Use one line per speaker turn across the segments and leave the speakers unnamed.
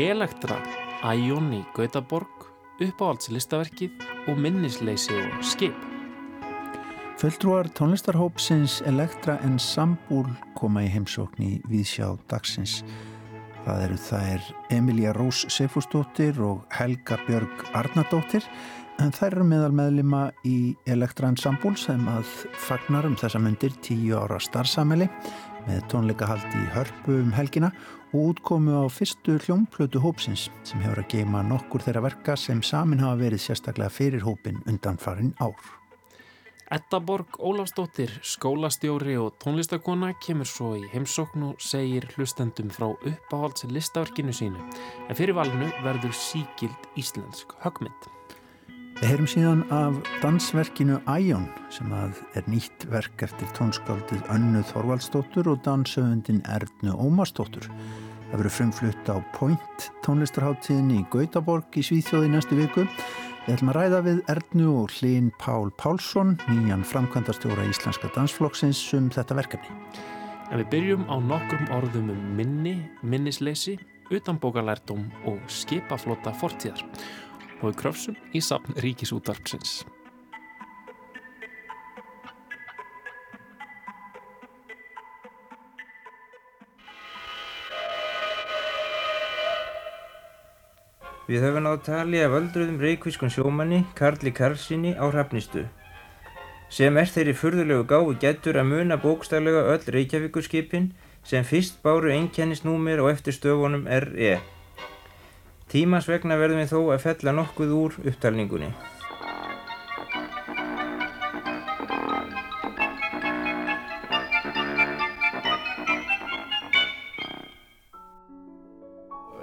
Elektra, Æjón í Gautaborg, uppáhaldslistaverkið og minnisleysi og skip.
Földrúar tónlistarhópsins Elektra en Sambúl koma í heimsókn í Víðsjá dagsins. Það eru þær Emilja Rós Sefustóttir og Helga Björg Arnardóttir en þær eru meðal meðlima í Elektra en Sambúl sem að fagnar um þessa myndir tíu ára starfsameli með tónleikahaldi í hörpu um helgina og útkomu á fyrstu hljómplötu hópsins sem hefur að geima nokkur þeirra verka sem samin hafa verið sérstaklega fyrir hópin undan farin ár.
Eddaborg Ólafsdóttir, skólastjóri og tónlistakona kemur svo í heimsókn og segir hlustendum frá uppáhalds listaverkinu sínu en fyrir valinu verður síkild íslensk högmynd.
Við heyrum síðan af dansverkinu Æjón sem að er nýtt verk eftir tónskáldið Önnu Þorvaldsdóttur og dansöfundin Erdnu Ómarsdóttur. Það verður frumflutt á Point tónlistarháttíðin í Gautaborg í Svíþjóði næstu viku Við ætlum að ræða við Ernu og Hlín Pál Pálsson, nýjan framkvæmdastjóra Íslenska dansflokksins um þetta verkefni.
En við byrjum á nokkrum orðum um minni, minnisleysi, utanbókalærdum og skipaflota fortíðar og við kröfsum í sapn Ríkisútarpsins.
Við höfum nátt tali af öldruðum reykvískun sjómanni Karli Karlssoni á Hrafnistu sem er þeirri furðulegu gáfi getur að muna bókstaflega öll Reykjavíkurskipin sem fyrst báru einkennisnúmer og eftir stöfunum RE. Tímans vegna verðum við þó að fella nokkuð úr upptalningunni.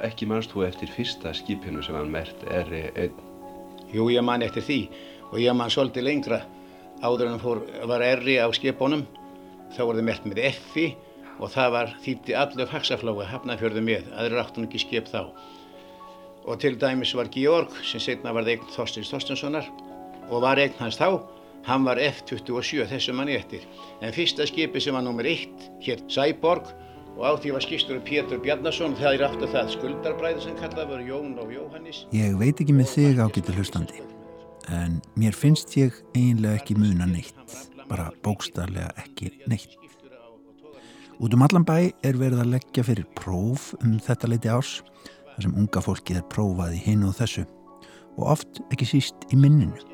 Ekki mannst þú eftir fyrsta skipinu sem hann mert R1?
Jú, ég man eftir því og ég man svolítið lengra áður en fór, var R á skipunum þá var það mert með F-i og það var þýtti allur fagsaflóa hafnafjörðu með, aðra áttan ekki skip þá og til dæmis var Georg sem setna var eign Þorstins Þorstinssonar og var eign hans þá hann var F-27 þessu manni eftir. En fyrsta skipi sem var nummer 1 hér Sæborg og á því var skýrstur Pétur Bjarnason það er aftur það skuldarbræði sem kallað var Jón og Jóhannis
Ég veit ekki með þig ágættu hlustandi en mér finnst ég eiginlega ekki muna neitt bara bókstarlega ekki neitt. Út um allan bæ er verið að leggja fyrir próf um þetta leiti árs þar sem unga fólkið er prófað í hinn og þessu og oft ekki síst í minninu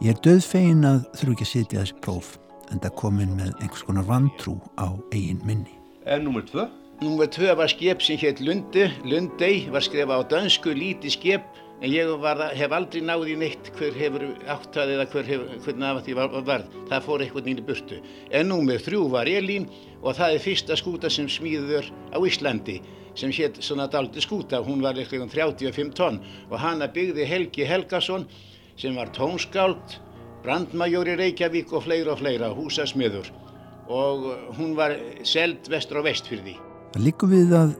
Ég er döðfegin að þurfu ekki að sitja þessi próf en það komin með einhvers konar vantrú á eigin minni.
En nummer tvö?
Nummer tvö var skip sem hétt Lundi, Lundei, var skrifað á dansku lítið skip en ég var, hef aldrei náði neitt hver hefur áttað eða hver hefur, hvernig því var, var. Það fór eitthvað nýri burtu. En nummer þrjú var Elín og það er fyrsta skúta sem smíður á Íslandi sem hétt svona daldi skúta. Hún var eitthvað um 35 tonn og hana byggði Helgi Helgason sem var tónskáld brandmajor í Reykjavík og fleira og fleira, húsasmiður og hún var seld vestur og vest fyrir því.
Það líkur við að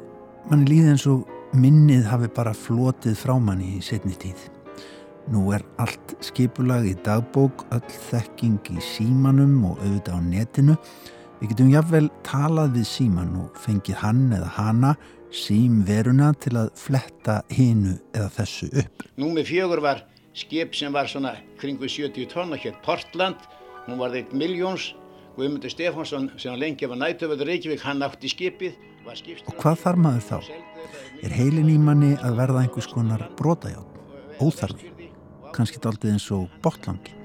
manni líði eins og minnið hafi bara flotið frá manni í setni tíð. Nú er allt skipulag í dagbók, öll þekking í símanum og auðvitað á netinu. Við getum jáfnvel talað við síman og fengið hann eða hana símveruna til að fletta hinu eða þessu upp.
Nú með fjögur var skip sem var svona kringu 70 tonn og hér Portland, hún var þeitt miljóns Guðmundur Stefánsson sem lengi var nættöföður Reykjavík, hann átti skipið
Og hvað þarf maður þá? Er heilin í manni að verða einhvers konar brotajátt, óþarfi, kannski daldið eins og botlangi?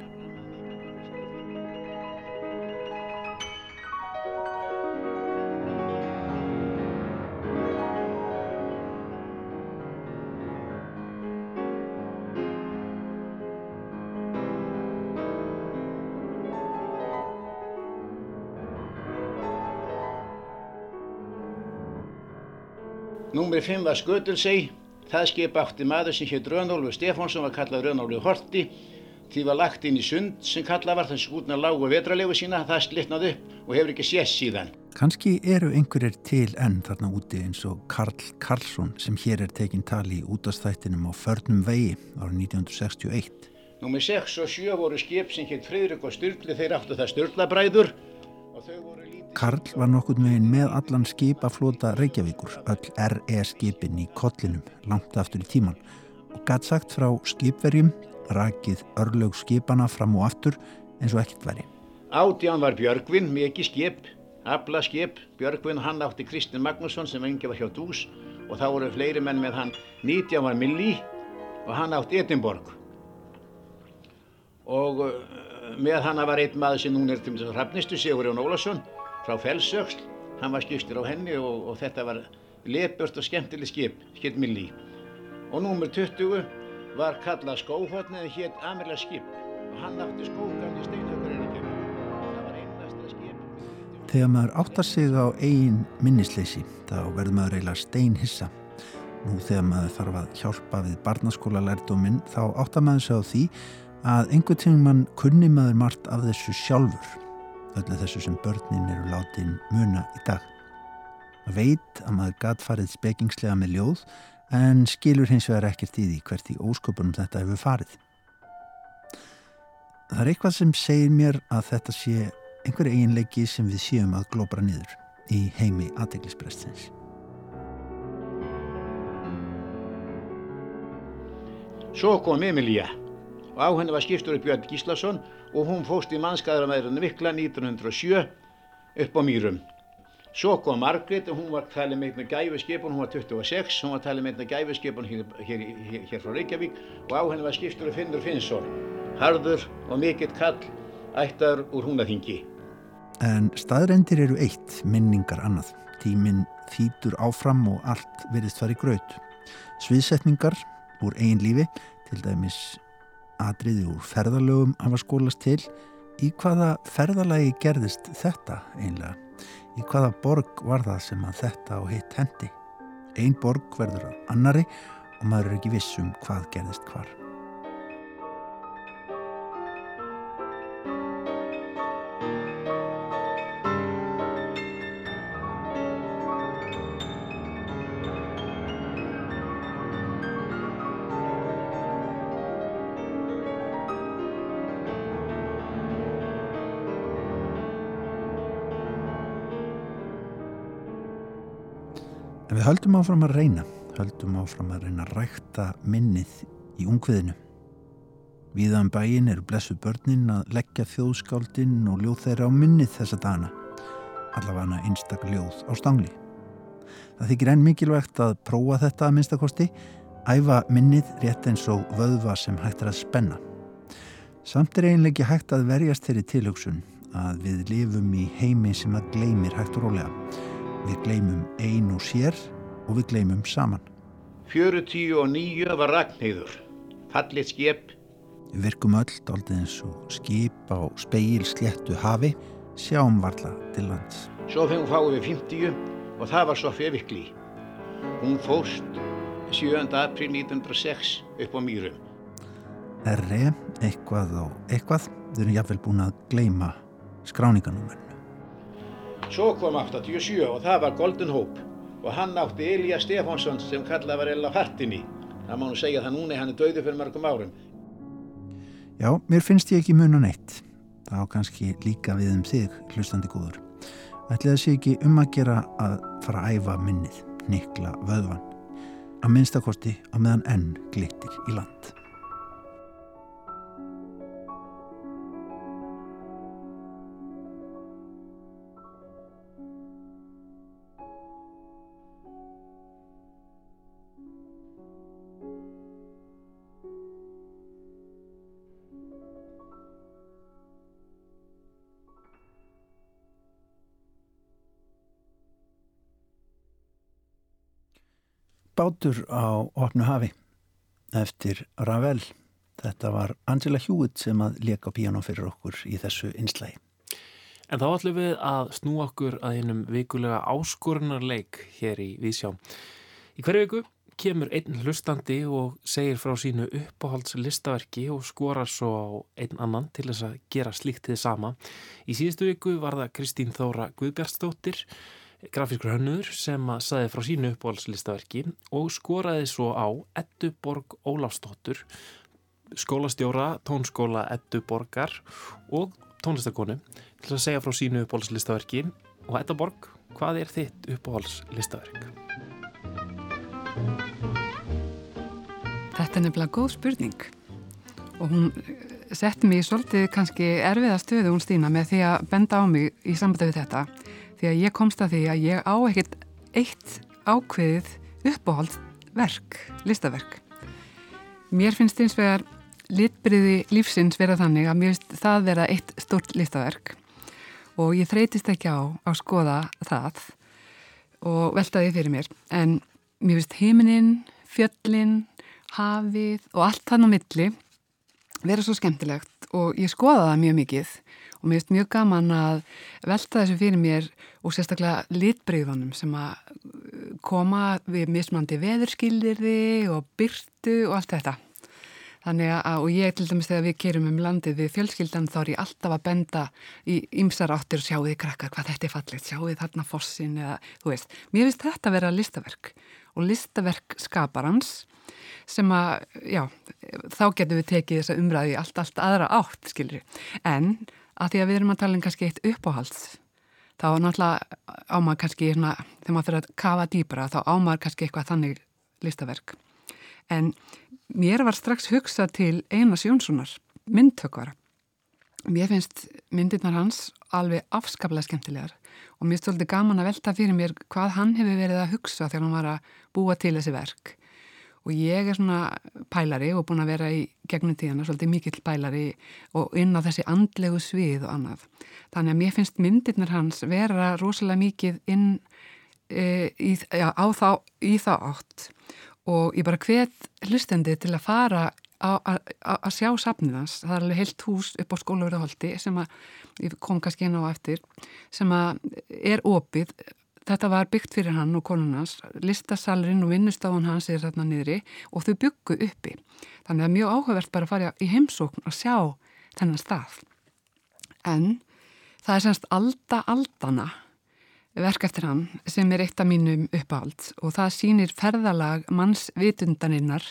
Númer 5 var Skötulsey. Það skip átti maður sem hétt Rönnólfur Stefánsson var kallað Rönnólfur Horti. Því var lagt inn í sund sem kallað var þess skútna lágu vetralegu sína. Það slitnaði upp og hefur ekki sést síðan.
Kanski eru einhverjir til enn þarna úti eins og Karl Karlsson sem hér er tekinn tali í útastættinum á förnum vegi árið 1961.
Númer 6 og 7 voru skip sem hétt Fridrik og Sturli. Þeir áttu það Sturlabræður og þau voru
Karl var nokkurn veginn með allan skipaflota Reykjavíkur, öll RE skipin í kollinum, langt aftur í tíman og gætt sagt frá skipverjum, rakið örlög skipana fram og aftur eins og ekkert veri.
Átján var Björgvin, mikið skip, abla skip, Björgvin hann átti Kristinn Magnússon sem engi var hjá Dús og þá voru fleiri menn með hann. Nítján var Milli og hann átti Edinborg og uh, með hann var einn maður sem núna er til hrafnistu, Sigurjón Ólason frá Fellsöksl, hann var skipstur á henni og, og þetta var lepjört og skemmtileg skip, skip Milli og númur 20 var kallað Skóhotn eða hétt Amirla skip. Og hann átti skókan í steinhaukarinn það var einasta skip
Þegar maður áttar sig á eigin minnisleysi þá verður maður eiginlega steinhissa. Nú þegar maður þarf að hjálpa við barnaskóla lærdóminn þá áttar maður sig á því að einhvern tíma mann kunni maður margt af þessu sjálfur. Öllu þessu sem börnin eru látin muna í dag. Maður veit að maður gatt farið spekingslega með ljóð en skilur hins vegar ekkert í því hvert í ósköpunum þetta hefur farið. Það er eitthvað sem segir mér að þetta sé einhver eiginleiki sem við séum að glóbra niður í heimi aðteglisbrestins.
Svo kom Emilía og á henni var skipstjóri Björn Gíslason og hún fóst í mannskæðaramæðurinn Mikla 1907 upp á Mýrum. Svo kom Margrét og hún var talið með einna gæfiskipun, hún var 26, hún var talið með einna gæfiskipun hér, hér, hér, hér frá Reykjavík og á henni var skipstjóri Finnur Finnsson, harður og mikill kall ættar úr húnaþingi.
En staðrendir eru eitt, minningar annað. Tíminn þýtur áfram og allt verðist farið graut. Sviðsetningar úr eigin lífi, til dæmis atriði úr ferðalögum hafa skólast til. Í hvaða ferðalagi gerðist þetta einlega? Í hvaða borg var það sem að þetta og hitt hendi? Ein borg verður annari og maður er ekki viss um hvað gerðist hvar. Við höldum áfram að reyna, höldum áfram að reyna að rækta minnið í ungviðinu. Víðan bæin eru blessu börnin að leggja þjóðskáldinn og ljóð þeirra á minnið þessa dana, allavega einstak ljóð á stangli. Það þykir enn mikilvægt að prófa þetta að minnstakosti, æfa minnið rétt eins og vöðva sem hægt er að spenna. Samt er einlega hægt að verjast þeirri tilhugsun að við lifum í heimi sem að gleymir hægt rólega. Við gleymum ein og sér og við gleymum saman.
49 var Ragnheiður, fallið skip,
Við virkum öll daldið eins og skip á speil sléttu hafi, sjáum varla til lands.
svo fengum fáið við 50 og það var Sofía Vikli. Hún fóst 7. april 1906 upp á Mýrum.
R.E. eitthvað og eitthvað, við erum jáfnvel búin að gleyma skráninganúmerinu.
Svo kom 87 og það var Golden Hope og hann átti Elías Stefánsson sem kallað var Ella Hartinni. Það má nú segja það núna, hann er döðu fyrir mörgum árum.
Já, mér finnst ég ekki muna neitt. Það á kannski líka við um þig, hlustandi góður. Ætli það sé ekki um að gera að fara að æfa minnið, nikla vöðvan. Að minnstakosti á meðan enn glittir í land. Bátur á opnu hafi eftir Ravel. Þetta var Angela Hewitt sem að leka piano fyrir okkur í þessu einslægi.
En þá ætlum við að snú okkur að einum vikulega áskorunarleik hér í Vísjá. Í hverju viku kemur einn hlustandi og segir frá sínu uppáhaldslistaverki og skorar svo einn annan til þess að gera slíkt þið sama. Í síðustu viku var það Kristín Þóra Guðbjartsdóttir, grafískur hönnur sem að saði frá sínu uppáhaldslistaverki og skoraði svo á Edduborg Ólafsdóttur, skólastjóra, tónskóla Edduborgar og tónlistakonu til að segja frá sínu uppáhaldslistaverki Og Edda Borg, hvað er þitt uppáhalds listaverk?
Þetta er nefnilega góð spurning. Og hún setti mig svolítið kannski erfiða stöðu hún Stína með því að benda á mig í sambandi við þetta því að ég komst að því að ég á ekkert eitt ákveðið uppáhald verk, listaverk. Mér finnst eins vegar litbriði lífsins vera þannig að mér finnst það vera eitt stort listaverk og ég þreytist ekki á að skoða það og veltaði fyrir mér en mér finnst heiminin, fjöllin, hafið og allt þannig á milli vera svo skemmtilegt og ég skoða það mjög mikið og mér finnst mjög gaman að velta þessu fyrir mér og sérstaklega litbreyðunum sem að koma við mismandi veðurskildirði og byrtu og allt þetta. Þannig að, og ég til dæmis þegar við kerum um landið við fjölskyldan þá er ég alltaf að benda í ymsar áttir og sjáu þið krakkar hvað þetta er fallegt, sjáu þið þarna fossin eða þú veist. Mér finnst þetta að vera listaverk og listaverk skaparans sem að, já, þá getum við tekið þessa umræði allt, allt aðra átt, skilri. En að því að við erum að tala um kannski eitt uppáhalds, þá náttúrulega ámar kannski, hérna, þegar maður fyrir að kafa dýbra, þá ámar kannski eitthvað þannig listaverk. En mér var strax hugsað til Einars Jónssonar, myndtökvara. Mér finnst myndirnar hans alveg afskaplega skemmtilegar og mér stóldi gaman að velta fyrir mér hvað hann hefur verið að hugsa þegar hann var að búa til þessi verk og ég er svona pælari og búin að vera í gegnum tíðana svolítið mikill pælari og inn á þessi andlegu svið og annað. Þannig að mér finnst myndirnir hans vera rosalega mikið inn e, í, á þá, í þá átt og ég bara hvet hlustendi til að fara að sjá safnið hans. Það er alveg heilt hús upp á skólaverðaholti sem að, ég kom kannski inn á eftir, sem að er opið Þetta var byggt fyrir hann og konunans, listasalurinn og vinnustáðun hans er þarna niðri og þau byggu uppi. Þannig að mjög áhugavert bara að fara í heimsókn og sjá þennan stað. En það er semst Alda Aldana verk eftir hann sem er eitt af mínum uppáhald og það sýnir ferðalag mannsvitundaninnar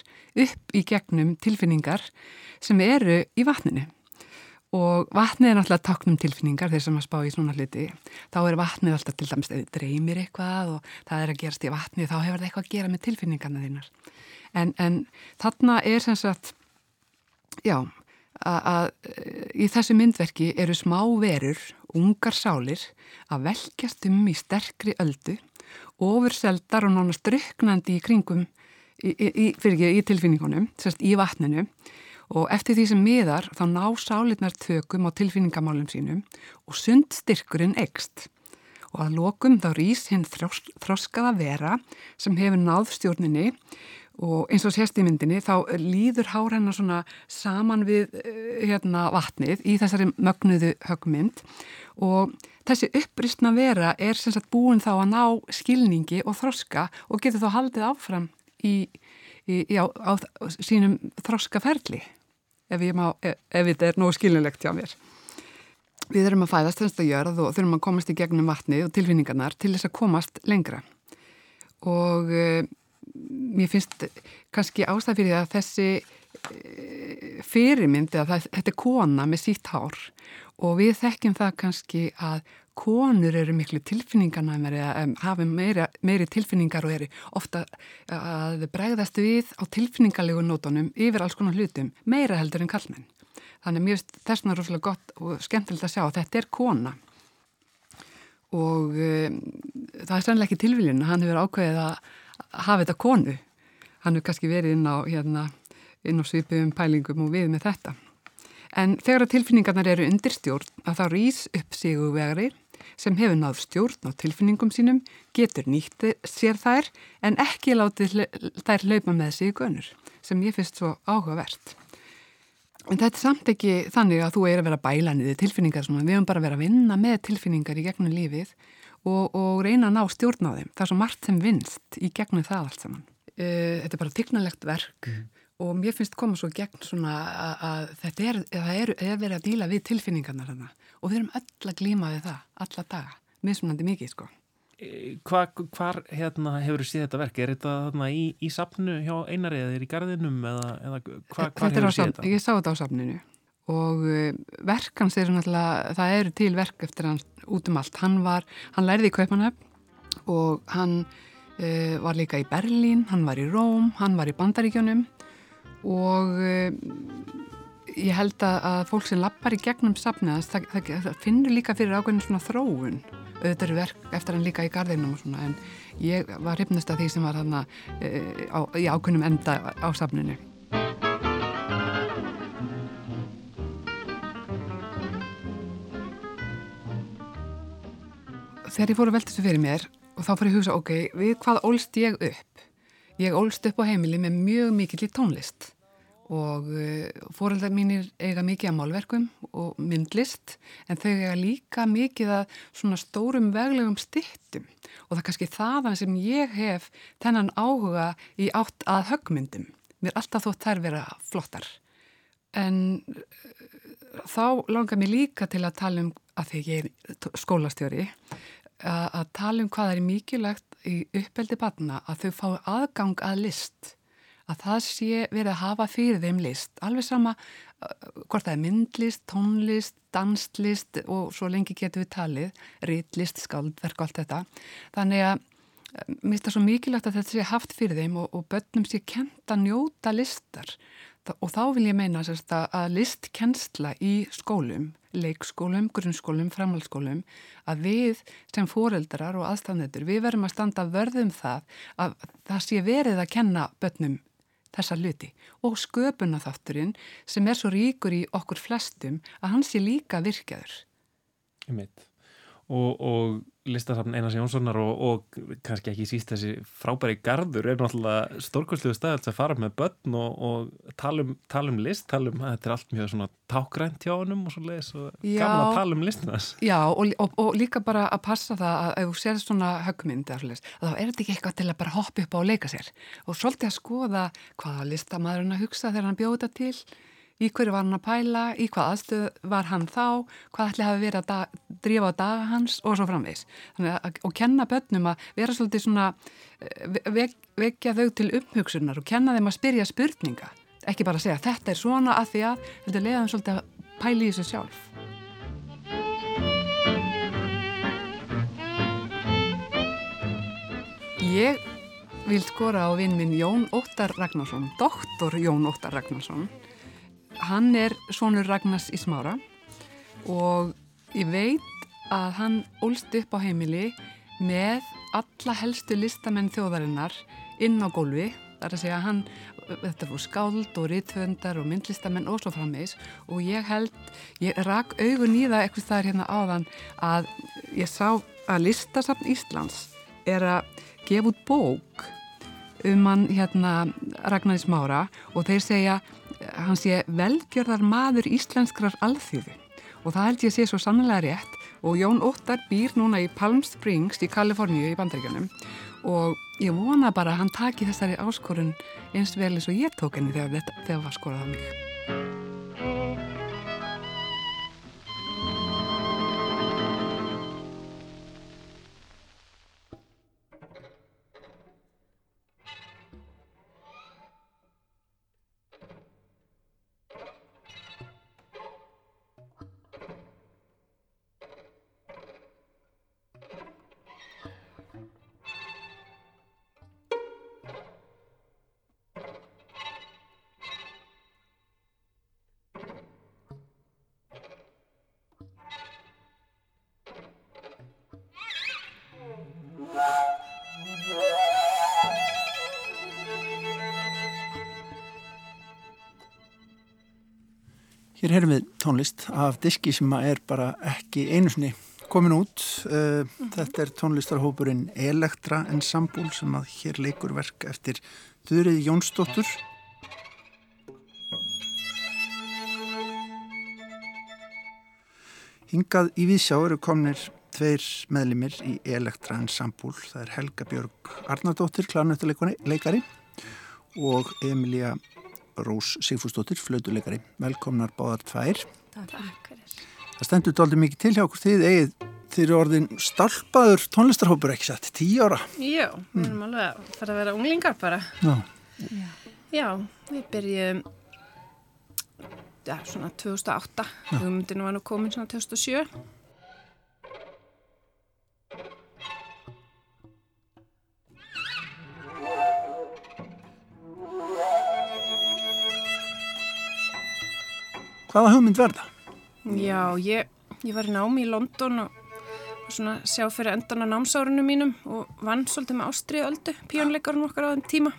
upp í gegnum tilfinningar sem eru í vatninu og vatnið er náttúrulega taknum tilfinningar þeir sem að spá í svona hluti. Þá er vatnið alltaf til dæmis eða dreymir eitthvað og það er að gerast í vatnið þá hefur það eitthvað að gera með tilfinningarna þínar. En, en þarna er sem sagt já að í þessu myndverki eru smá verur, ungar sálir að velkjast um í sterkri öldu ofurseldar og nánast druknandi í kringum í, í, í, í tilfinningunum, sérst í vatninu og eftir því sem miðar þá ná sálirnar tökum á tilfinningamálum sínum og sund styrkurinn ekst og að lokum þá rýs hinn þroskaða vera sem hefur náð stjórninni. Og eins og sérst í myndinni þá líður hár hennar svona saman við eh, hérna vatnið í þessari mögnuðu högmynd og þessi uppristna vera er sem sagt búin þá að ná skilningi og þroska og getur þá haldið áfram í, í, á, á sínum þroskaferli ef, ef, ef þetta er nógu skilinlegt hjá mér. Við erum að fæðast þennst að jörð og þurfum að komast í gegnum vatnið og tilfinningarnar til þess að komast lengra og e, mér finnst kannski ástæð fyrir að þessi e, fyrirmyndi að það, þetta er kona með sítt hár og við þekkjum það kannski að konur eru miklu tilfinningarnæmari eða hafa meiri, meiri tilfinningar og eru ofta að bregðast við á tilfinningarlegu nótunum yfir alls konar hlutum meira heldur en kallmenn. Þannig að finnst þessna rosalega gott og skemmtilegt að sjá að þetta er kona og um, það er sannlega ekki tilviljun að hann hefur ákveðið að hafa þetta konu. Hann hefur kannski verið inn á, hérna, á svipum pælingum og við með þetta. En þegar að tilfinningarnar eru undirstjórn að þá rýs upp siguvegri sem hefur náð stjórn á tilfinningum sínum getur nýtt sér þær en ekki látið þær hlaupa með sig í gönur sem ég finnst svo áhugavert. En þetta er samt ekki þannig að þú er að vera bælanið tilfinningar svona, við höfum bara að vera að vinna með tilfinningar í gegnum lífið og, og reyna að ná stjórn á þeim. Það er svo margt sem vinst í gegnum það allt saman. Uh, þetta er bara tignalegt verk mm. Og mér finnst koma svo gegn svona að, að þetta er, er, er verið að díla við tilfinningarnar þarna og við erum öll að glíma við það, alla daga, mismunandi mikið sko.
E, hva, hvar hérna, hefur þú síð þetta verk? Er þetta þarna, í, í sapnu hjá einari eða er í gardinum eða, eða hva, hvar hefur þú síð þetta?
Ég sá þetta á sapninu og uh, verkans eru náttúrulega, það eru til verk eftir hann út um allt. Hann var, hann lærði í Kaupanöfn og hann uh, var líka í Berlín, hann var í Róm, hann var í Bandaríkjónum og uh, ég held að, fólk sem lappar í gegnum safnaðast, það, það, það finnur líka fyrir ákveðin svona þróun auðvitað eru verk eftir hann líka í gardinum og svona en ég var hryfnist af því sem var hann uh, í ákveðnum enda á safninu. Þegar ég fór að velta þessu fyrir mér og þá fór ég að hugsa, ok, við hvað ólst ég upp? Ég ólst upp á heimili með mjög mikill í tónlist og uh, fóreldar mínir eiga mikið að málverkum og myndlist en þau eiga líka mikið að svona stórum veglegum stittum og það er kannski þaðan sem ég hef þennan áhuga í átt að högmyndum. Mér alltaf þótt þær vera flottar. En uh, þá langar mér líka til að tala um, að því ég er skólastjóri, að, tala um hvað er mikilvægt í uppeldi batna að þau fái aðgang að list að það sé verið að hafa fyrir þeim list, alveg sama uh, hvort það er myndlist, tónlist, danslist og svo lengi getur við talið, ritlist, skaldverk og allt þetta. Þannig að mér finnst það svo mikilvægt að þetta sé haft fyrir þeim og, og börnum sé kent að njóta listar og þá vil ég meina sérst, að listkennsla í skólum, leikskólum, grunnskólum, framhaldsskólum, að við sem foreldrar og aðstæðnendur, við verum að standa vörðum það að það sé verið að kenna börnum þessa luti og sköpunarþátturinn sem er svo ríkur í okkur flestum að hans sé líka virkjaður.
Ég meit. Og, og listasafn Einars Jónssonar og, og kannski ekki síst þessi frábæri gardur er náttúrulega stórkvæmsluðu stað að fara með börn og, og tala, um, tala um list, tala um að þetta er allt mjög svona tákrænt hjá honum og svo leiðis og gaman að tala um listinast.
Já og, og líka bara að passa það að ef þú sér svona högmynd að þá er þetta ekki eitthvað til að bara hoppa upp á og leika sér. Og svolítið að skoða hvaða listamæðurinn að hugsa þegar hann bjóða til í hverju var hann að pæla, í hvað aðstöð var hann þá, hvað ætli hafi verið að drífa á daga hans og svo framvegs. Að, og kenna börnum að vera svolítið svona, eh, vek, vekja þau til umhugsunar og kenna þeim að spyrja spurninga. Ekki bara að segja þetta er svona að því að, þetta leiða þeim svolítið að pæli í þessu sjálf. Ég vil skora á vinn minn Jón Óttar Ragnarsson, doktor Jón Óttar Ragnarsson Hann er sonur Ragnars í smára og ég veit að hann ólst upp á heimili með alla helstu listamenn þjóðarinnar inn á gólfi. Það er að segja að hann, þetta fór skáld og rithöndar og myndlistamenn og svo frammeins og ég held, ég rak augun í það eitthvað staðar hérna áðan að ég sá að listasafn Íslands er að gefa út bók um hann hérna Ragnar í smára og þeir segja hann sé velgjörðar maður íslenskrar alþjóðu og það held ég sé svo sannlega rétt. Og Jón Óttar býr núna í Palm Springs í Kaliforníu í bandaríkjunum. Og ég vona bara að hann taki þessari áskorun eins vel eins og ég tók henni þegar þetta var skorað á mig.
Hér herum við tónlist af diski sem er bara ekki einu sinni komin út. Uh, þetta er tónlistarhópurinn Elektra Ensemble sem að hér leikur verk eftir Þurrið Jónsdóttur. Hingað í Vísjá eru komnir tveir meðlimir í Elektra Ensemble. Það er Helga Björg Arnardóttir, klarnöttuleikari og Emilia Rós Sigfúsdóttir, flautuleikari. Velkomnar báðar tvær.
Takk fyrir.
Það stendur doldið mikið til hjá okkur þið eigið þeir eru orðin stálpaður tónlistarhópur ekki satt, tíu ára.
Jú, við erum mm. alveg að fara að vera unglingar bara.
Já.
Já, við byrjum ja, svona 2008. Hugmyndinu var nú komin svona 2007.
Hvaða hugmynd verða?
Já, ég, ég var í námi í London og og svona sjá fyrir endan á námsárunum mínum og vann svolítið með Ástriðu öldu, píjónleikarinn okkar á þeim tíma.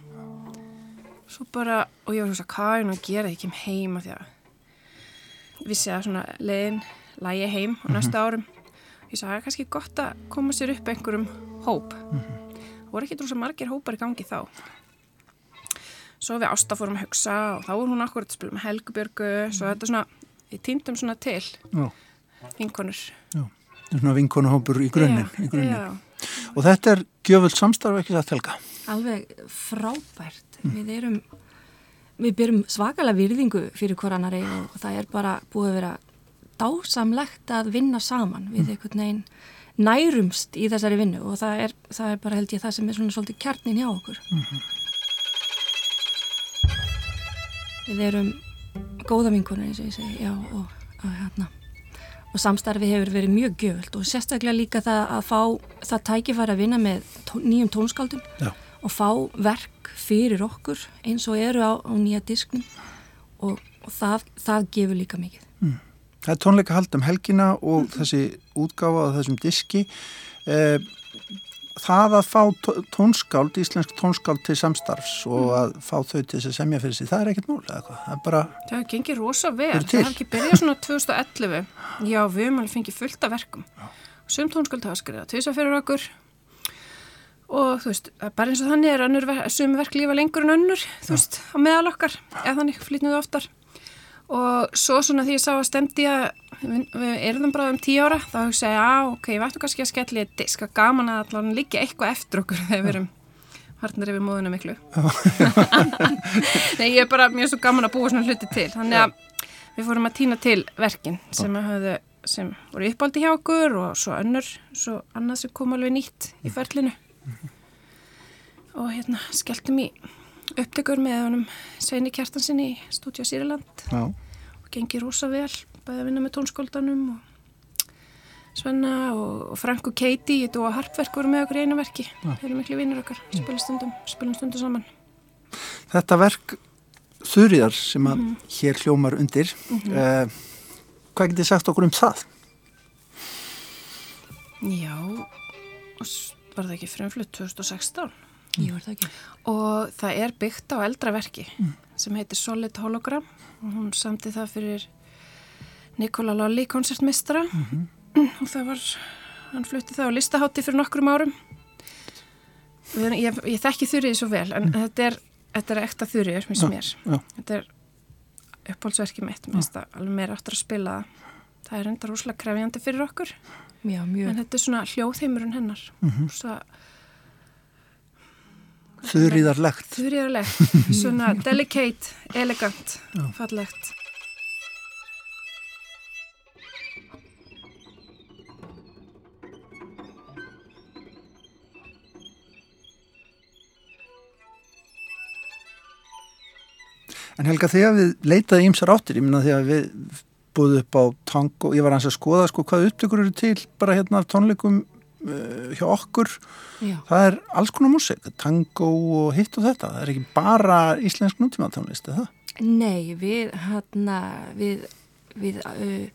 Svo bara, og ég var svona, hvað er hún að gera ég kem heima því að vissi að svona leiðin lægi heim á næsta árum. Ég sagði, það er kannski gott að koma sér upp einhverjum hóp. Það voru ekki drúsa margir hópar í gangi þá. Svo við Ásta fórum að hugsa og þá voru hún akkurat að spila með Helgubjörgu, svo þetta svona, við týndum svona til
Já,
vinkonur.
já. Svona vinkonuhópur í grunninn.
Já,
í grunninn.
já.
Og þetta er gjöfult samstarf ekki það telga.
alveg frábært við erum við byrjum svakalega virðingu fyrir hvoranari og það er bara búið að vera dásamlegt að vinna saman við einhvern veginn nærumst í þessari vinnu og það er, það er bara held ég það sem er svona svolítið kjarnin hjá okkur við erum góða vinkonur eins og ég segi já, og, og, hérna, og samstarfi hefur verið mjög gjöfult og sérstaklega líka það að fá það tækifæri að vinna með tó, nýjum tónskáldum
Já.
og fá verk fyrir okkur eins og eru á, á nýja disknum og, og það, það gefur líka mikið
Það er tónleika hald um helgina og þessi útgáfa á þessum diski. Eh, það að fá tó- tónskáld, íslensk tónskáld til samstarfs og að fá þau til þess að semja fyrir sig, það er ekkert hvað. Það er bara,
Það gengið rosa vel. Það hefur ekki byrjað svona 2011. Já, við höfum alveg fengið fullt af verkum. Sum tónskald hafa skrifað tvisa fyrir okkur og þú veist, bara eins og þannig er sum verk lífa lengur en önnur, þú veist, á meðal okkar, eða þannig flytnum við oftar. Og svo svona því ég sá að stemdi að við, erum bara um tíu ára, þá hugsa ég, já, ok, við ættum kannski að skella í eitt disk, að gaman að allan líka eitthvað eftir okkur þegar við erum harnar yfir móðuna miklu. Nei, ég er bara mjög svo gaman að búa svona hluti til. Þannig að við fórum að týna til verkin sem, að höfðu, sem voru uppáldi hjá okkur og svo önnur, svo annað sem kom alveg nýtt í ferlinu. Og hérna skelltum í upptökur með honum Sveini Kjartansinni í Stúdíu Sýriland og gengi rosa vel, bæði að vinna með tónskóldanum og Svenna og, og Frank og Katie í Dóa Harpverk voru með okkur í einu verki. Þeir eru miklu vinnur okkar, spilum stundum, spilum stundum saman.
þetta verk þurriðar sem að hér hljómar undir, eh, hvað getið sagt okkur um það?
Já, var það ekki frumflutt 2016
Jú, er það ekki?
og það er byggt á eldra verki sem heitir Solid Hologram og hún samti það fyrir Nikola Lolli koncertmistara og það var, hann flutti það á listahátti fyrir nokkrum árum. Erum- ég, ég þekki þurriði svo vel en þetta er, þetta er ekta þurriður finnst
Já,
mér.
já.
þetta er uppáhaldsverki mitt það alveg meira áttur að spila það. Það er enda rúslega krefjandi fyrir okkur.
Já, mjög.
en þetta er svona hljóðheimurinn hennar.
Mhm.
svo
Þurriðarlegt.
þurriðarlegt, svona delicate, elegant, fallegt.
En Helga, þegar við leitaði ímsar áttir, ég minna þegar við búðum upp á tango, ég var hans að skoða sko hvað upptökur eru til bara hérna af tónleikum hjá okkur,
Já.
það er alls konar músik, tango og hitt og þetta, það er ekki bara íslensk nútíma tónlist, er það?
Nei, við, hérna, við, við uh,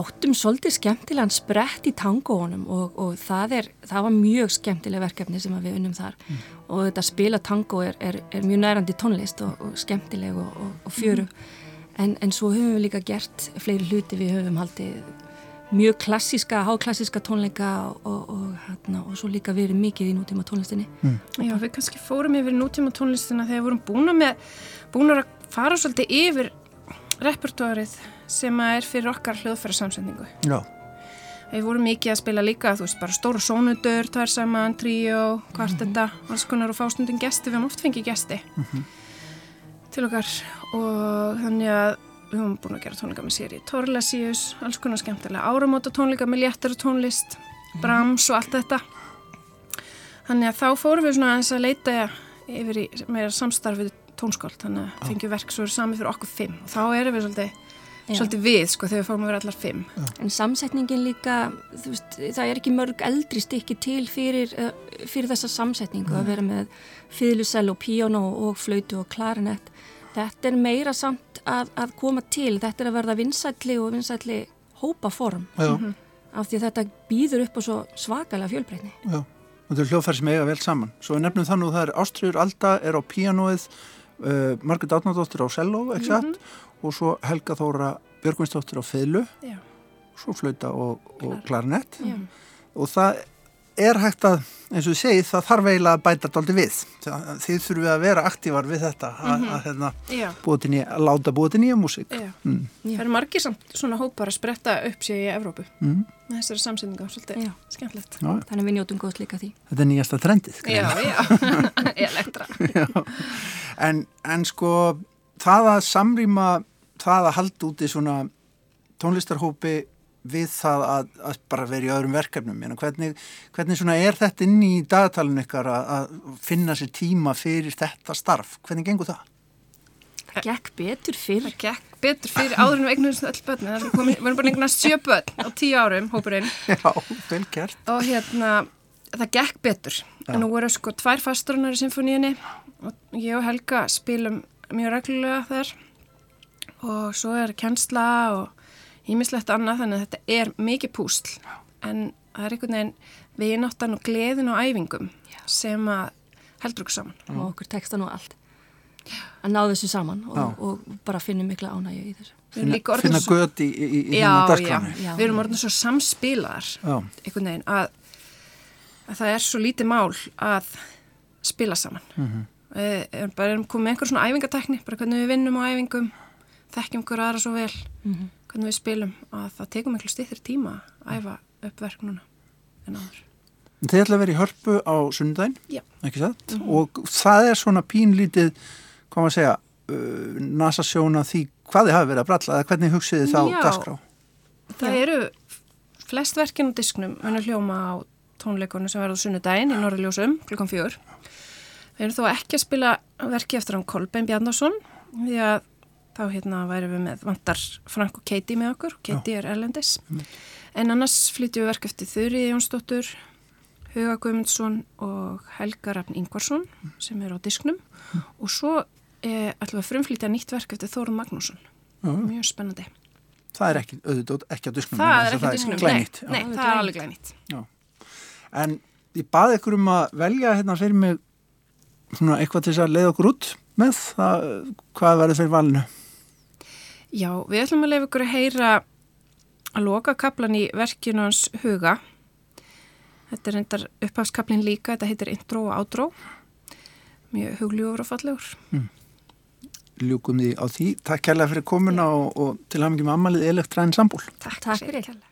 áttum svolítið skemmtilegan sprett í tangóunum og, og það, er, það var mjög skemmtileg verkefni sem við unnum þar. Og þetta spila tangó er, er, er mjög nærandi tónlist og, og skemmtileg og, og, fjöru. En, en svo höfum við líka gert fleiri hluti, við höfum haldið mjög klassíska, háklassíska tónleika og, og, og, hérna, og svo líka verið mikið í nútíma tónlistinni.
Já, við kannski fórum yfir nútíma tónlistina þegar við vorum búin með, búin að fara svolítið yfir repertóarið sem að er fyrir okkar hljóðfæra samsendingu.
Já,
Við vorum mikið að spila líka, þú veist, bara stóra sónudur, tvær saman, tríó, kvartetta, alls konar og fástundin gesti, við höfum oft fengið gesti til okkar og þannig að við höfum búin að gera tónleika með séri Torlasius, alls konar skemmtilega áramóta tónleika með léttara tónlist, Brahms og allt þetta. Þannig að þá fórum við svona aðeins að leita yfir í meira samstarfið tónskáld, þannig að fengjum verk svo er sami fyrir okkur fimm og þá erum við svolítið,
Já.
svolítið við sko þegar við fáum að vera allar fimm.
En samsetningin líka, þú veist, það er ekki mörg eldri stykki til fyrir, uh, fyrir þessa samsetningu að vera með fiðlusell og píóno og flautu og klarinett. Þetta er meira samt að, að koma til, þetta er að verða vinsætli og vinsætli hópaform
Já,
af því að þetta býður upp á svo svakalega fjölbreytni.
já. Og þetta er hljóðfæri sem eiga vel saman. Svo nefnum þannig að það er Ástriður Alda er á píanóið, uh, Margrét Átnardóttir á cello, ekki satt, og svo Helga Þóra Björgvinsdóttir á
Já.
svo flauta og, og klarinett.
Já.
Og það er hægt að, eins og þið segið, það þarf eiginlega að bæta daldi við. Það, þið þurfum að vera aktívar við þetta, að, að, hérna,
Já,
búa til nýja, að láta búa til nýja músík. Mm.
Það eru margir samt svona hópar að spretta upp sér í Evrópu.
Mm.
með Þessari samsendinga, svolítið
Já.
skemmtilegt.
Já,
Þannig við njótum góðs líka því.
þetta er nýjasta trendið.
Já, já, elektra.
En, en sko það að samrýma það að halda úti svona tónlistarhópi við það að, að bara vera í öðrum verkefnum Meina, hvernig, hvernig svona er þetta inn í dagatalinu ykkar að, að finna sér tíma fyrir þetta starf hvernig gengur það?
Gekk betur fyrr.
Það gekk betur fyrir áður en við eignumst öll börn. Það við erum bara eignast sjö börn á tíu árum, hópurinn.
Já, vel gert
Og hérna, það gekk betur. En nú eru sko tvær fasturinnar í symfóníunni og ég og Helga spilum mjög reglulega þar. Og svo er kennsla og ímislegt annað, þannig að þetta er mikið púsl. En það er einhvern veginn vináttan og gleðin og æfingum sem að heldur okkur saman.
og okkur teksta nú allt að ná þessu saman og,
Já.
og bara finnum mikla ánægju í þessu
orðin
finna
svo-
gött í, í, í
Já, já,
dagskránu
Já.
við erum orðin svo samspilaðar
Já.
einhvern veginn að, að það er svo lítið mál að spila saman
Mhm.
við erum bara erum komið með einhver svona æfingatekni bara hvernig við vinnum á æfingum þekkjum hver aðra svo vel
Mhm.
Hvernig við spilum að það tekum miklu stýttir tíma að æfa upp verk núna en áður.
Þið ætla að vera í hörpu á sunnudaginn
Já.
ekki satt? Og það er svona pínlítið hvað maður að segja uh, nasa sjóna því hvað þið hafi verið að bralla eða hvernig hugsið þið þá
Já.
dagskrá?
Það eru flest verkin á disknum munur hljóma á tónleikunum sem verður á sunnudaginn í Norrljósum klukkan fjör við erum þó ekki að spila verki eftir hann Kolbein Bjarnason því að þá hérna væri við með vantar Frank og Katie með okkur. Katie er erlendis. En annars flytjum við verk eftir Þurri Jónsdóttur Huga Guðmundsson og Helga Rafn Ingvarsson sem er á disknum. Og svo eh, ætlum við að frumflytja nýtt verk eftir Þórun Magnússon. Mjög spennandi.
Það er ekki, auðvitað, ekki á disknum
það er ekki disknum,
glænýtt,
nei,
já.
nei, það er alveg glænýtt.
En ég baði ykkur um að velja hérna fyrir mig svona eitthvað til þess að leiða okkur út með það, hvað verður fyrir valinu
Já, við ætlum að lefa ykkur að heyra að loka kaplan í verkinu hans Huga. Þetta er reyndar upphafskaplin líka, þetta heitir intro og outro. Mjög hugljúfur og fallegur.
ljúkum því á því, takk kærlega fyrir komuna og, og til hafingi með ammalið elektræn sambúl
Takk,
Takk fyrir.
kærlega.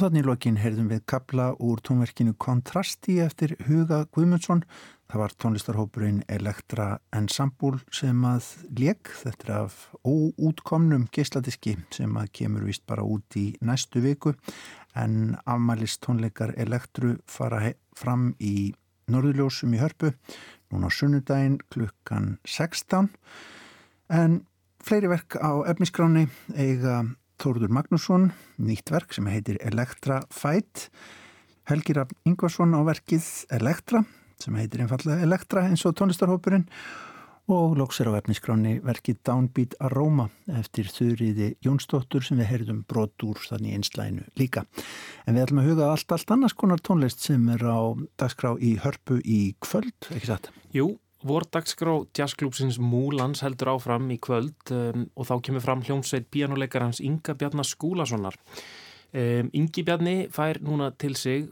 Og þannig lokin heyrðum við kapla úr tónverkinu Kontrasti eftir Huga Guðmundsson. Það var tónlistarhópurinn Elektra Ensemble sem að leik. Þetta af óútkomnum geisladiski sem að kemur vist bara út í næstu viku. En afmælist tónleikar Elektru fara fram í Norðurljósum í Hörpu núna á sunnudaginn klukkan 16. En fleiri verk á efniskráni eiga Þóruður Magnússon, nýtt verk sem heitir Elektra Fight, Helgir Ingvarsson á verkið Elektra sem heitir einfallega Elektra eins og tónlistarhópurinn og lóksir á efniskráni verkið Downbeat Aroma eftir þurriði Jónsdóttur sem við heyrðum brot úr þannig einslæinu líka. En við ætlum að huga allt, allt annars konar tónlist sem er á dagskrá í hörpu í kvöld, ekki satt?
Jú, Vordagsgrá jazzklúpsins Múlans heldur áfram í kvöld um, og þá kemur fram hljómsveit bíanuleikarans Inga Bjarnar Skúlasonar. Um, Ingi Bjarni fær núna til sig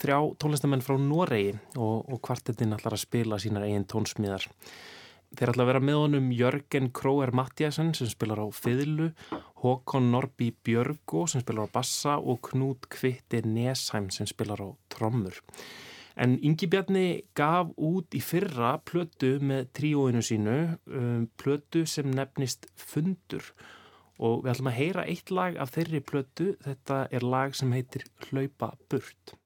þrjá tónlistamenn frá Noregi og, og kvartetinn ætlar að spila sínar eigin tónsmíðar. Þeir ætla að vera með honum Jörgen Króer Mattiasen sem spilar á fiðlu, Håkon Norby Björgo sem spilar á bassa og Knút Kvitti Nesheim sem spilar á trommur. En Ingi Bjarni gaf út í fyrra plötu með tríóinu sínu, um, plötu sem nefnist Fundur og við ætlum að heyra eitt lag af þeirri plötu, þetta er lag sem heitir Hlaupa burt.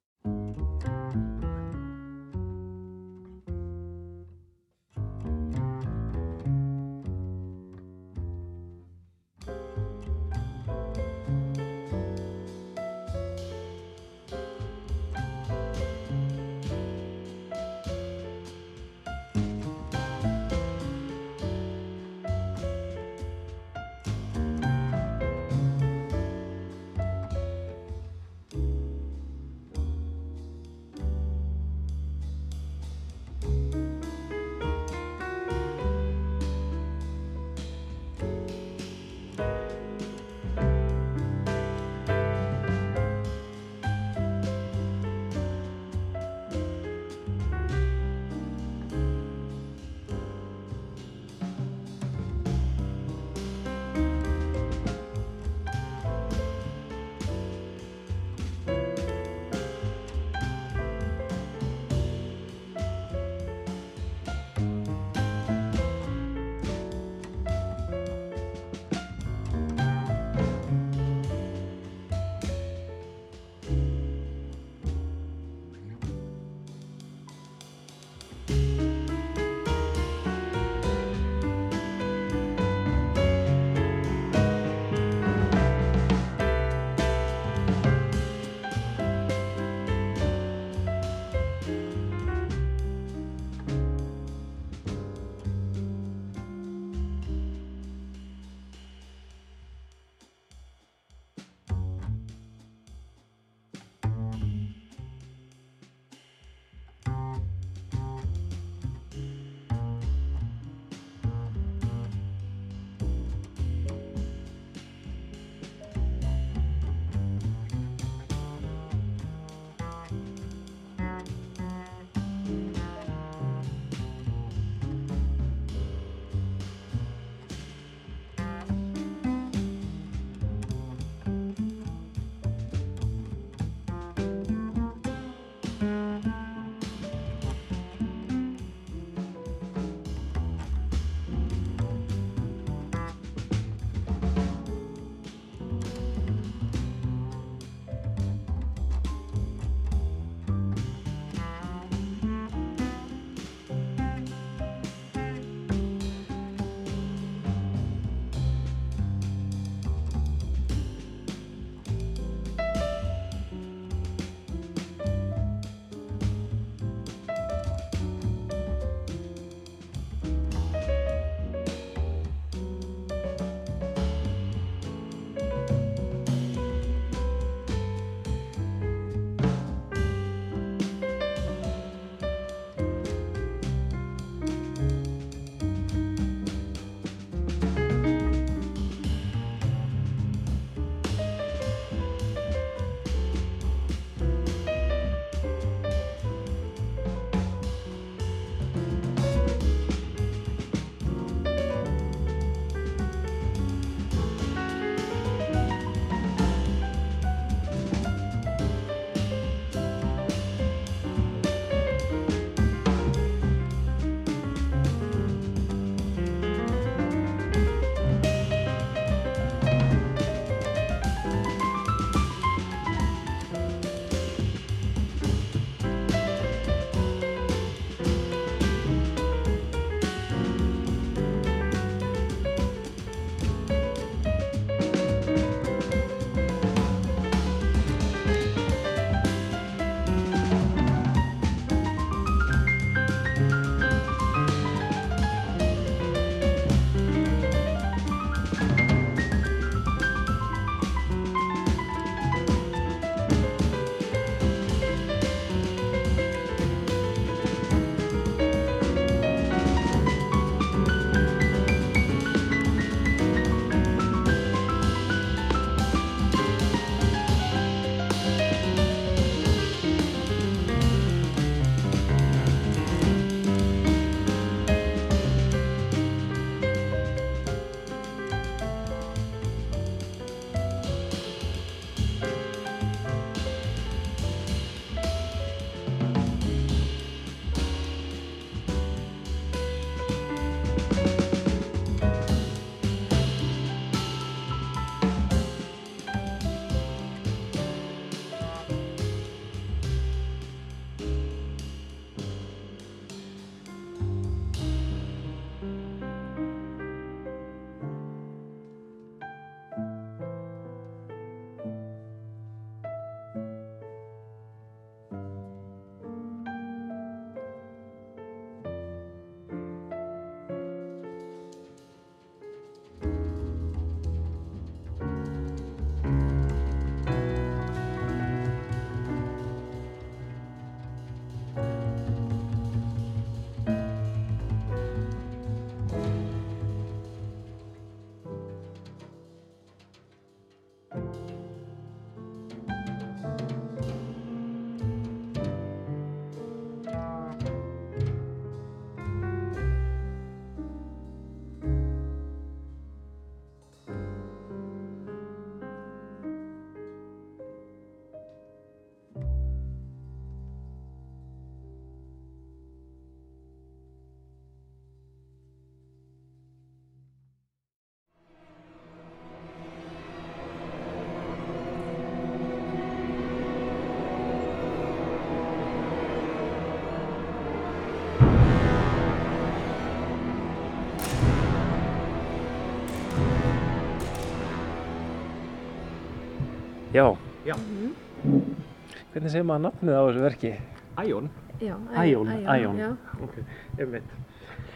Hvernig segir maður nafnið á þessu verki?
Æjón.
Já,
Æjón, Æjón.
já.
Ok, einmitt.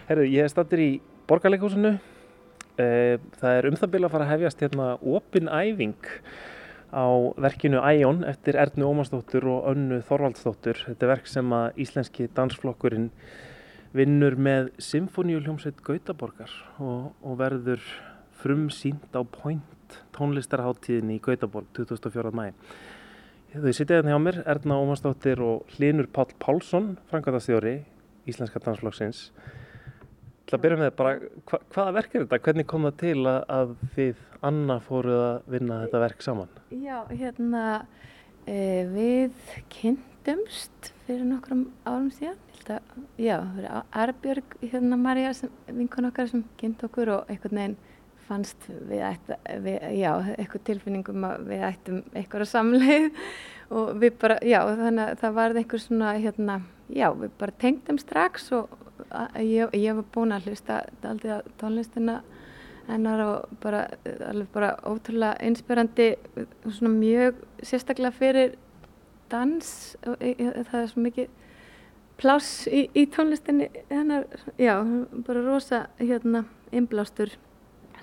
Herðu, ég er stattur í borgarleikúsinu. Eh, Það er um það byrja að fara að hefjast hérna opin æfing á verkinu Æjón eftir Ernu Ómarsdóttur og Önnu Þorvaldsdóttur. Þetta er verk sem að íslenski dansflokkurinn vinnur með Symfóníuljómsveit Gautaborgar og, og verður frumsýnt á Point tónlistarháttíðinni í Gautaborg 24. mæ. Þau sitja hérna hjá mér, Erna Ómarsdóttir og Hlinur Páll Pálsson, frangatastjóri Íslenska dansflokksins. Til að byrja með bara, hva, hvaða verk er þetta? Hvernig kom það til að, þið Anna fóruð að vinna þetta verk saman?
Já, hérna, e, við kynntumst fyrir nokkrum árum síðan. Að, já, það var Arbjörg, hérna Marja, vinkun okkar sem kynnt okkur og einhvern veginn fannst við við, já, eitthvað tilfinningum að við ættum eitthvað samleið. Og við bara, já, þannig að það varði einhver svona, hérna, já, við bara tengdum strax og að, ég, ég var búin að hlusta aldrei á tónlistina hennar og bara, alveg bara ótrúlega inspirandi, svona mjög sérstaklega fyrir dans, og, e, e, það er svo mikið pláss í, í tónlistinni hennar, já, bara rosa, hérna, innblástur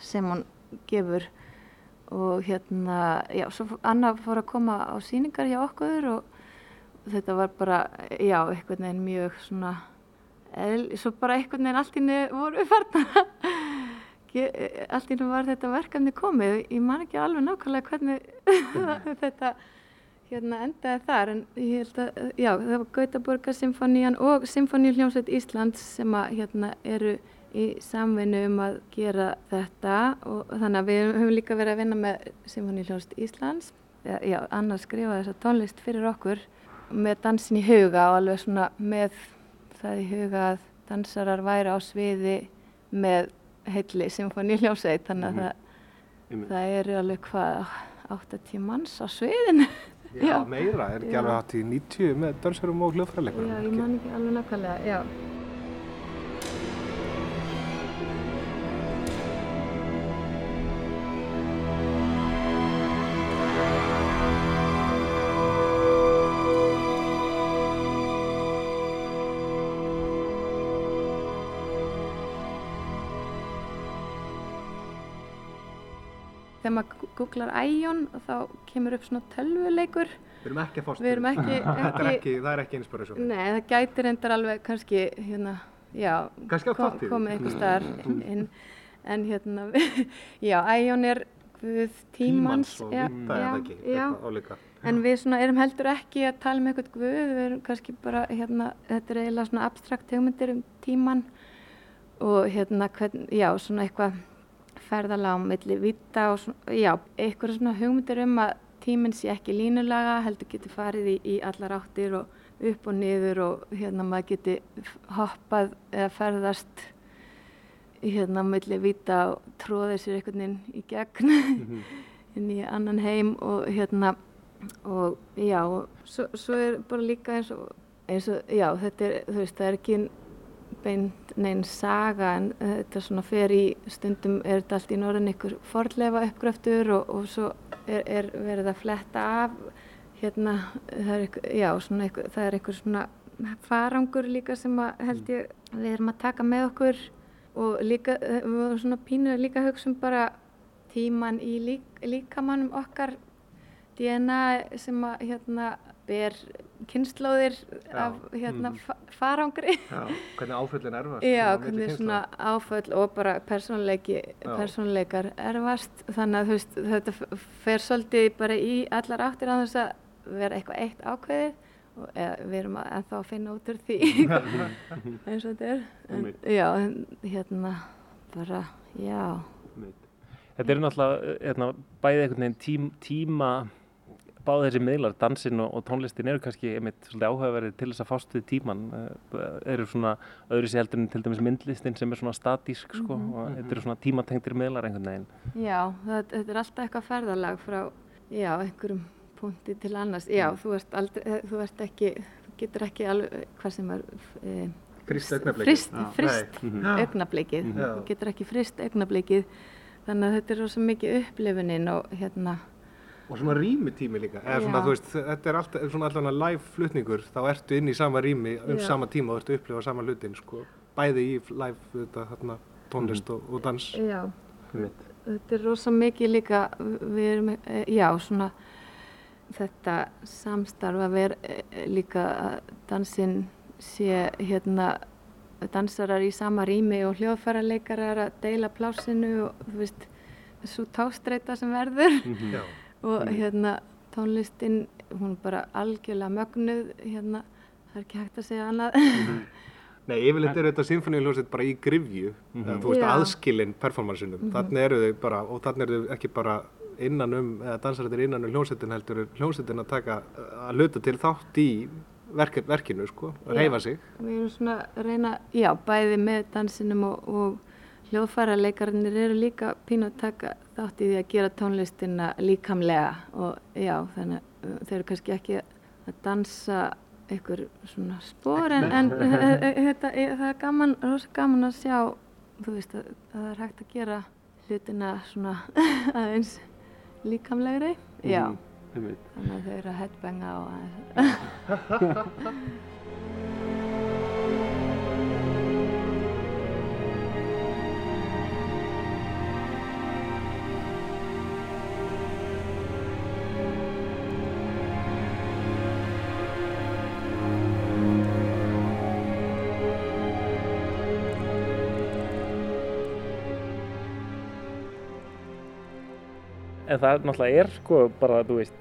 sem hún gefur og hérna, já, svo Anna fór að koma á síningar hjá okkur og þetta var bara, já, einhvern veginn mjög svona, eðl, svo bara einhvern veginn allt inni voru farna, allt inni var þetta verkefni komið, ég man ekki alveg nákvæmlega hvernig þetta hérna endaði þar, en ég held að, já, það var Gautaborgar Symfónían og Symfóníuljómsveit Íslands sem að hérna eru í samvinnu um að gera þetta og þannig að við höfum líka verið að vinna með Symfóníuljónst Íslands. Já, já, annars skrifa þessa tónlist fyrir okkur með dansin í huga og alveg svona með það í huga að dansarar væri á sviði með heilli Symfóníuljónsveit þannig að það, það eru alveg hvað 80 manns á sviðinu.
Já, meira, er ekki alveg hatt í 90 með dansurum og hljóðfæraleikurum?
Já, ég man ekki alveg nákvæmlega, já. Maður googlar Æjón þá kemur upp svona tölvuleikur.
Við erum ekki að fást
Við erum ekki, ekki,
ekki, það er ekki inspiration.
Nei, það gæti reyndar alveg kannski hérna, já,
Kannski á
kom-
fortíð.
komið einhver staðar inn. En hérna, já, Æjón er guð tímans
og
já,
vita er það ekki, eitthvað álíka
En við svona erum heldur ekki að tala um eitthvað guð, við erum kannski bara, hérna, þetta er eiginlega svona abstrakt hugmyndir um tíman og hérna, hvern, já, svona eitthvað ferðalega á milli vita og svona, já, eitthvað svona hugmyndir um að tíminn sé ekki línulaga, heldur getur farið í, í allar áttir og upp og niður og hérna maður geti hoppað eða ferðast hérna á milli vita og tróðið sér einhvern veginn í gegn inn í annan heim og hérna og já, og svo, svo er bara líka eins og, eins og já, þetta er, þú veist, það er ekki beint neinn saga en þetta svona fer í stundum er þetta allt í norðin ykkur forlefa uppgröftur og, og svo er, er verið að fletta af hérna, það er ykkur, já, svona ykkur, það er ykkur svona farangur líka sem að held ég við erum að taka með okkur og líka, við vorum svona pínu líka hugsa um bara tíman í lík, líkamannum okkar DNA sem að hérna ber kynnslóðir af hérna
mhm.
fa farangri.
Já, hvernig áföllin erfast
Já, hvernig svona áföll og bara persónleikar erfast. Þannig að veist, þetta fer svolítið bara í allar áttir á þess að vera eitthvað eitt ákveðið og eða, við erum að, ennþá að finna út úr því eins og þetta er. En, já, hérna bara, já.
Þetta eru náttúrulega hérna, bæði einhvern veginn tím, tíma báði þessi miðlar, dansinn og, og tónlistin eru kannski einmitt svolítið áhugaverðir til þess að fást við tíman uh, eru svona öðru sér heldur en til dæmis myndlistin sem er svona statísk sko,
Mhm.
og þetta eru svona tímatengtir miðlar einhvern veginn
Já, það, þetta er alltaf eitthvað ferðalag frá, já, einhverjum punkti til annars. Já,
Mm.
þú ert aldrei, þú ert ekki, þú getur ekki alveg, hvað sem er, e,
augnablikið.
Frist,
Nei. Mhm.
augnablikið.
Mhm.
Þú getur ekki frist augnablikið. Þannig að þetta er rosa mikið upplifunin og hérna,
Og svona rýmitími líka, eða svona,
Já.
þú veist, þetta er alltaf, svona allan að live flutningur, þá ertu inn í sama rými um
Já.
sama tíma og ertu að upplifa sama hlutin, sko. Bæði í live, þetta, þarna, tónlist og, og dans.
Já,
Einmitt.
þetta er rosa mikið líka, við erum, eh, já, svona þetta samstarf að vera eh, líka að dansinn sé hérna dansarar í sama rými og hljóðfæraleikarar að deila plásinu og þú veist, þessu tástreita sem verður
Já.
Og hérna tónlistin, hún er bara algjörlega mögnuð, hérna, það er ekki hægt að segja annað.
Nei, yfirleitt er þetta symfóníuljósið bara í grifju, eða, þú veist, aðskilinn performansinum.
Mhm.
Þannig eru þau bara, og þannig eru þau ekki bara innan um, eða dansarættir innan um hljómsveitin heldur er hljómsveitin að taka, að luta til þátt í verk, verkinu, sko, að reyfa sig.
Við erum svona að reyna, já, bæði með dansinum og, og hljóðfæraleikarnir eru líka pínu að taka þátt í því að gera tónlistina líkamlega og já, þannig uh, þeir eru kannski ekki að dansa einhver svona spór en, en þetta, það er gaman, rosa gaman að sjá, þú veist, að, að það er hægt að gera hlutina svona aðeins líkamlegri, já.
Einmitt.
Þannig að þau eru að headbanga og aðeins.
En það náttúrulega er sko bara, þú veist,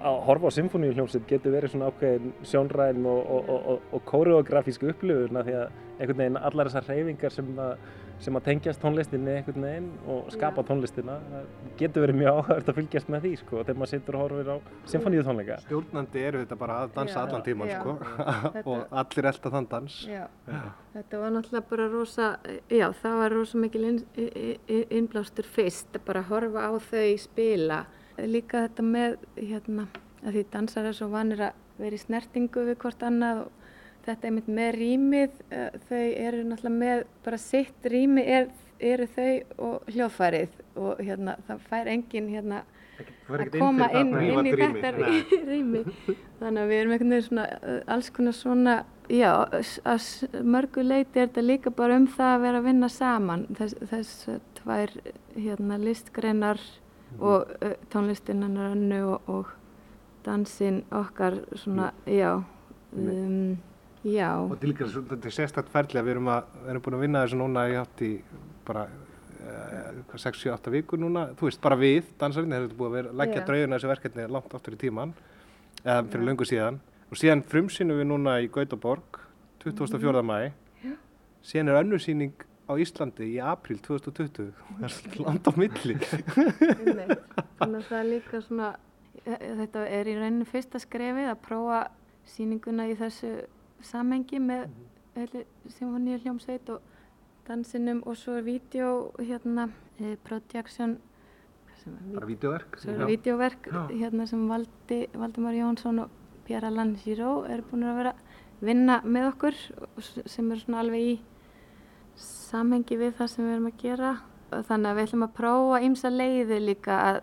að horfa á symfóníuhljómsveit getur verið svona ákveðin sjónræn og, og, og, og, og kóreografísku upplifun af því að einhvern veginn allar þessar hreyfingar sem að, sem að tengjast tónlistinni einhvern veginn og skapa tónlistina getur verið mjög áhægt að fylgjast með því sko þegar maður situr og horfir á symfóníutónleika.
Stjórnandi eru þetta bara að dansa
Já.
allan tíman,
Já.
sko,
Þetta-
og allir elda þann dans.
Já. Þetta var náttúrulega bara rosa, já, það var rosa mikil inn, inn, innblástur fyrst, að bara horfa á þau spila. Líka þetta með, hérna, að því dansar er svo vanir að vera í snertingu við hvort annað og þetta einmitt með rýmið, eh, þau eru náttúrulega með bara sitt rými er, eru þau og hljóðfærið og hérna, það fær enginn hérna að
inn
koma inn,
það
inn í
prívat
þetta
rými.
rými. Þannig að við erum einhvern veginn svona, uh, alls konar svona, já, að mörgu leiti er þetta líka bara um það að vera að vinna saman. Þess, þess uh, tvær hérna, listgreinar og uh, tónlistin hennar önnu og, og dansinn okkar svona, já, um, já.
Og þetta er líka svo- þetta er sérstætt ferli að við erum, að, við erum búin að vinna þessu núna í átt í bara uh, 6-7-8 vikur núna, þú veist, bara við, dansarinn, þeir eru búin að vera, leggja
Já.
draugina þessu verkefni langt aftur í tíman, eða fyrir löngu síðan. Og síðan frumsýnum við núna í Gautaborg, 24. mæ,
Já.
síðan er önnur sýning á Íslandi í apríl 2020, það er svolítið land á milli.
Þannig að það er líka svona, e- þetta er í rauninu fyrsta skrefið að prófa sýninguna í þessu samhengi með öllu symfóníu hljómsveit og dansinum og svo er vídeo hérna, eh, projection,
Bara vídeoverk.
svo er
Já.
hérna sem Valdi, Valdimar Jónsson og Pierre Alain Giraud er búin að vera vinna með okkur sem er svona alveg í samhengi við það sem við erum að gera. Og þannig að við ætlum að prófa ýmsa leiði líka að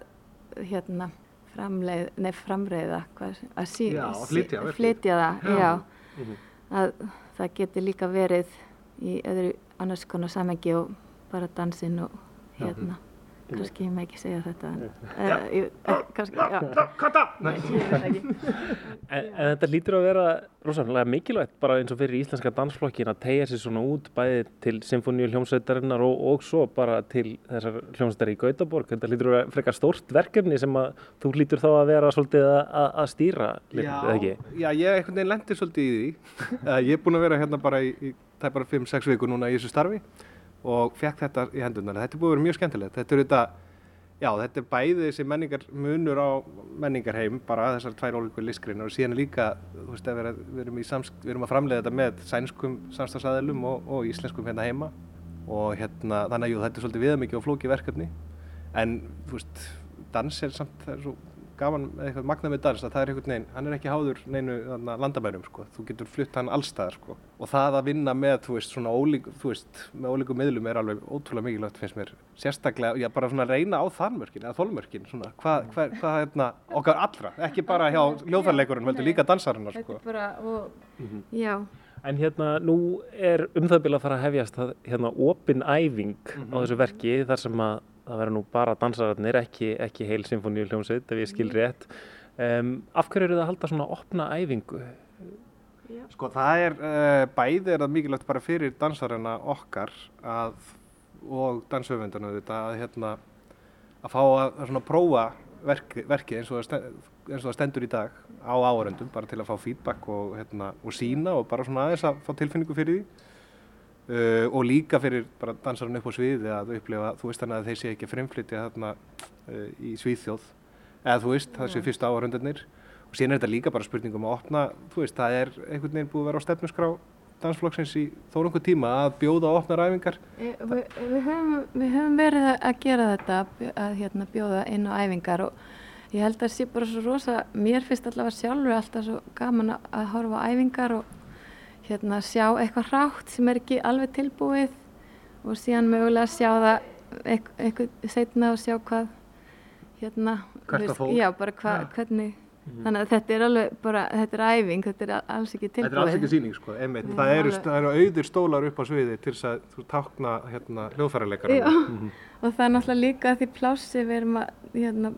hérna framleið, nei framreiða hvað, að sí,
Já,
sí-
flytja
flytja það,
Já.
já,
Mhm.
að það geti líka verið í öðru annars konar samhengi og bara dansinn og hérna kannski ég með ekki segja þetta en, ég, eh, kannski, já.
Kata!
Nei, ég veit ekki.
En, þetta lítur að vera rosalega mikilvægt bara eins og fyrir íslenska dansflokkin að tegja sér svona út bæði til symfóníu hljómsveitarinnar og, og svo bara til þessar hljómsveitar í Gautaborg. Þetta lítur að vera frekar stórt verkefni sem að þú lítur þá að vera svolítið að, að, stýra, eða ekki?
já, ég einhvern veginn lendi svolítið í því. Eh, ég er búinn að vera hérna bara í, í það er bara 5-6 vikur núna í þessu starfi og fekk þetta í hendunar. Þetta er búið að vera mjög skemmtilegt. Þetta er þetta, já, þetta er bæði þessi menningar munur á menningarheim, bara þessar tvær ólíku listgreinar og síðan líka, þú veist, við, erum í samsk, við erum að framleiða þetta með sænskum samstagsæðilum og, og íslenskum hérna heima og hérna, þannig að jú, þetta er svolítið viðamikið og flókið verkefni en, þú veist, dans er samt, það er svo gaman með eitthvað magna með dans að það er einhvern veginn, hann er ekki háður neinu landamærum sko, þú getur flutt hann allstaðar sko. Og það að vinna með, þú veist, svona ólík, þú veist, með ólíku miðlum er alveg ótrúlega mikilvægt finnst mér, sérstaklega, já bara svona reyna á þannmörkin eða þólmörkin, svona, hvað, hvað, hvað hérna, okkar allra, ekki bara hjá ljóðarleikurinn, heldur líka dansarinnar sko.
Er bara, og,
Mhm.
já,
En hérna, nú er um það byrja að fara að hefjast hérna opin æfing á þessu verki þar sem að það verður nú bara dansararnir, ekki, ekki heil symfóníu hljómsveit ef ég skil rétt. Um, af hverju eru það að halda svona opna æfingu?
Sko það er, uh, bæði er það mikilvægt bara fyrir dansarina okkar að, og danshöfundana þetta að hérna, að fá að, að svona prófa verki, verki eins, og það sten- eins og það stendur í dag á áhörendum bara til að fá feedback og, hérna, og sína og bara svona aðeins að fá tilfinningu fyrir því. Uh, og líka fyrir bara dansarinn upp á sviði að upplifa, þú veist þannig að þeir sé ekki að fremflytja þarna uh, í Svíþjóð. Eða þú veist, það séu fyrstu áhörendunir og síðan er þetta líka bara spurning um að opna þú veist, það er einhvern veginn búið að vera á stefnuskrá dansflokksins í þó nokkuð tíma að bjóða og opna ræfingar
e, við, við, höfum, við höfum verið að- gera þetta, að hérna, bjóða inn á æfingar og ég held að það sé bara svo rosa, mér finnst allavega sjálfur alltaf svo gaman að- að horfa á æfingar og hérna sjá eitthvað hrátt sem er ekki alveg tilbúið og síðan mögulega sjá það eitthvað, setna og sjá hvað hérna,
fór.
já, hva,
Já.
hvernig þannig að þetta er alveg bara, þetta er æfing þetta er alls ekki tilbúið
Þetta er alls ekki síning sko, einmitt. Það eru, það eru auðir stólar upp á sviði til þess að þú tákna hérna, hljóðfæraleikara.
Já, og það er náttúrulega líka því plássi, við erum að hérna,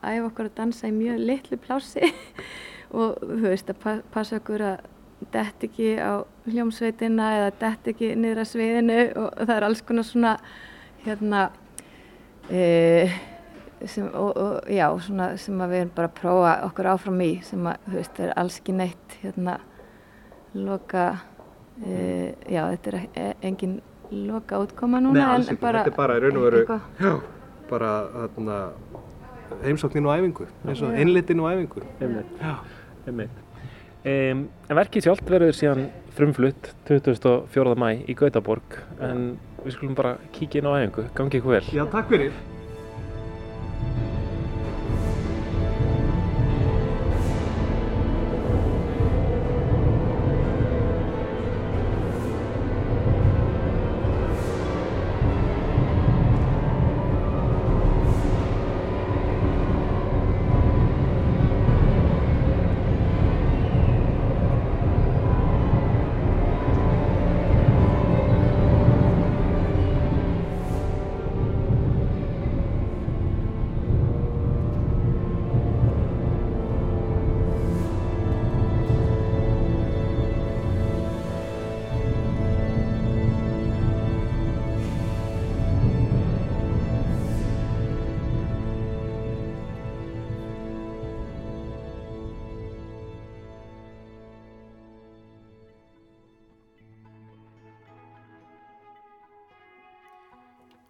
æfa okkur að dansa í mjög litlu plássi og þú veist að pa passa okkur að dett ekki á hljómsveitina eða dett ekki niður að sviðinu og það er alls konar svona hérna e, sem, og, og já, svona sem að við erum bara að prófa okkur áfram í sem að þú veist er alls ekki neitt hérna loka e, já, þetta er e- engin loka útkoma núna
Nei, alls
en
ekki. Þetta er bara í raun og veru, bara þarna, heimsóknin og æfingu, eins og
Já.
innlitin og æfingu.
Einmitt. Einmitt. Um, en verkið sjálft verður síðan frumflutt 24. mæ í Gautaborg en við skulum bara kíkja inn á æfingu, gangi ykkur vel.
Já, takk fyrir.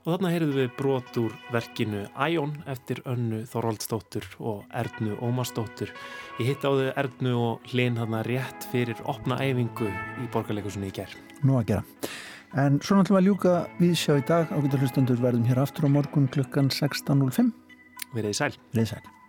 Og þarna heyrðum við brot úr verkinu Æjón eftir Önnu Þorvaldsdóttur og Ernu Ómarsdóttur. Ég hitt á þau Ernu og Hlinn þarna rétt fyrir opna æfingu í borgarleikusunni í gerð.
Nú að gera. En svo náttúrulega að ljúka við sjá í dag ágættar hlustendur verðum hér aftur á morgun klukkan 16.05.
Verðið sæl.
Verðið sæl.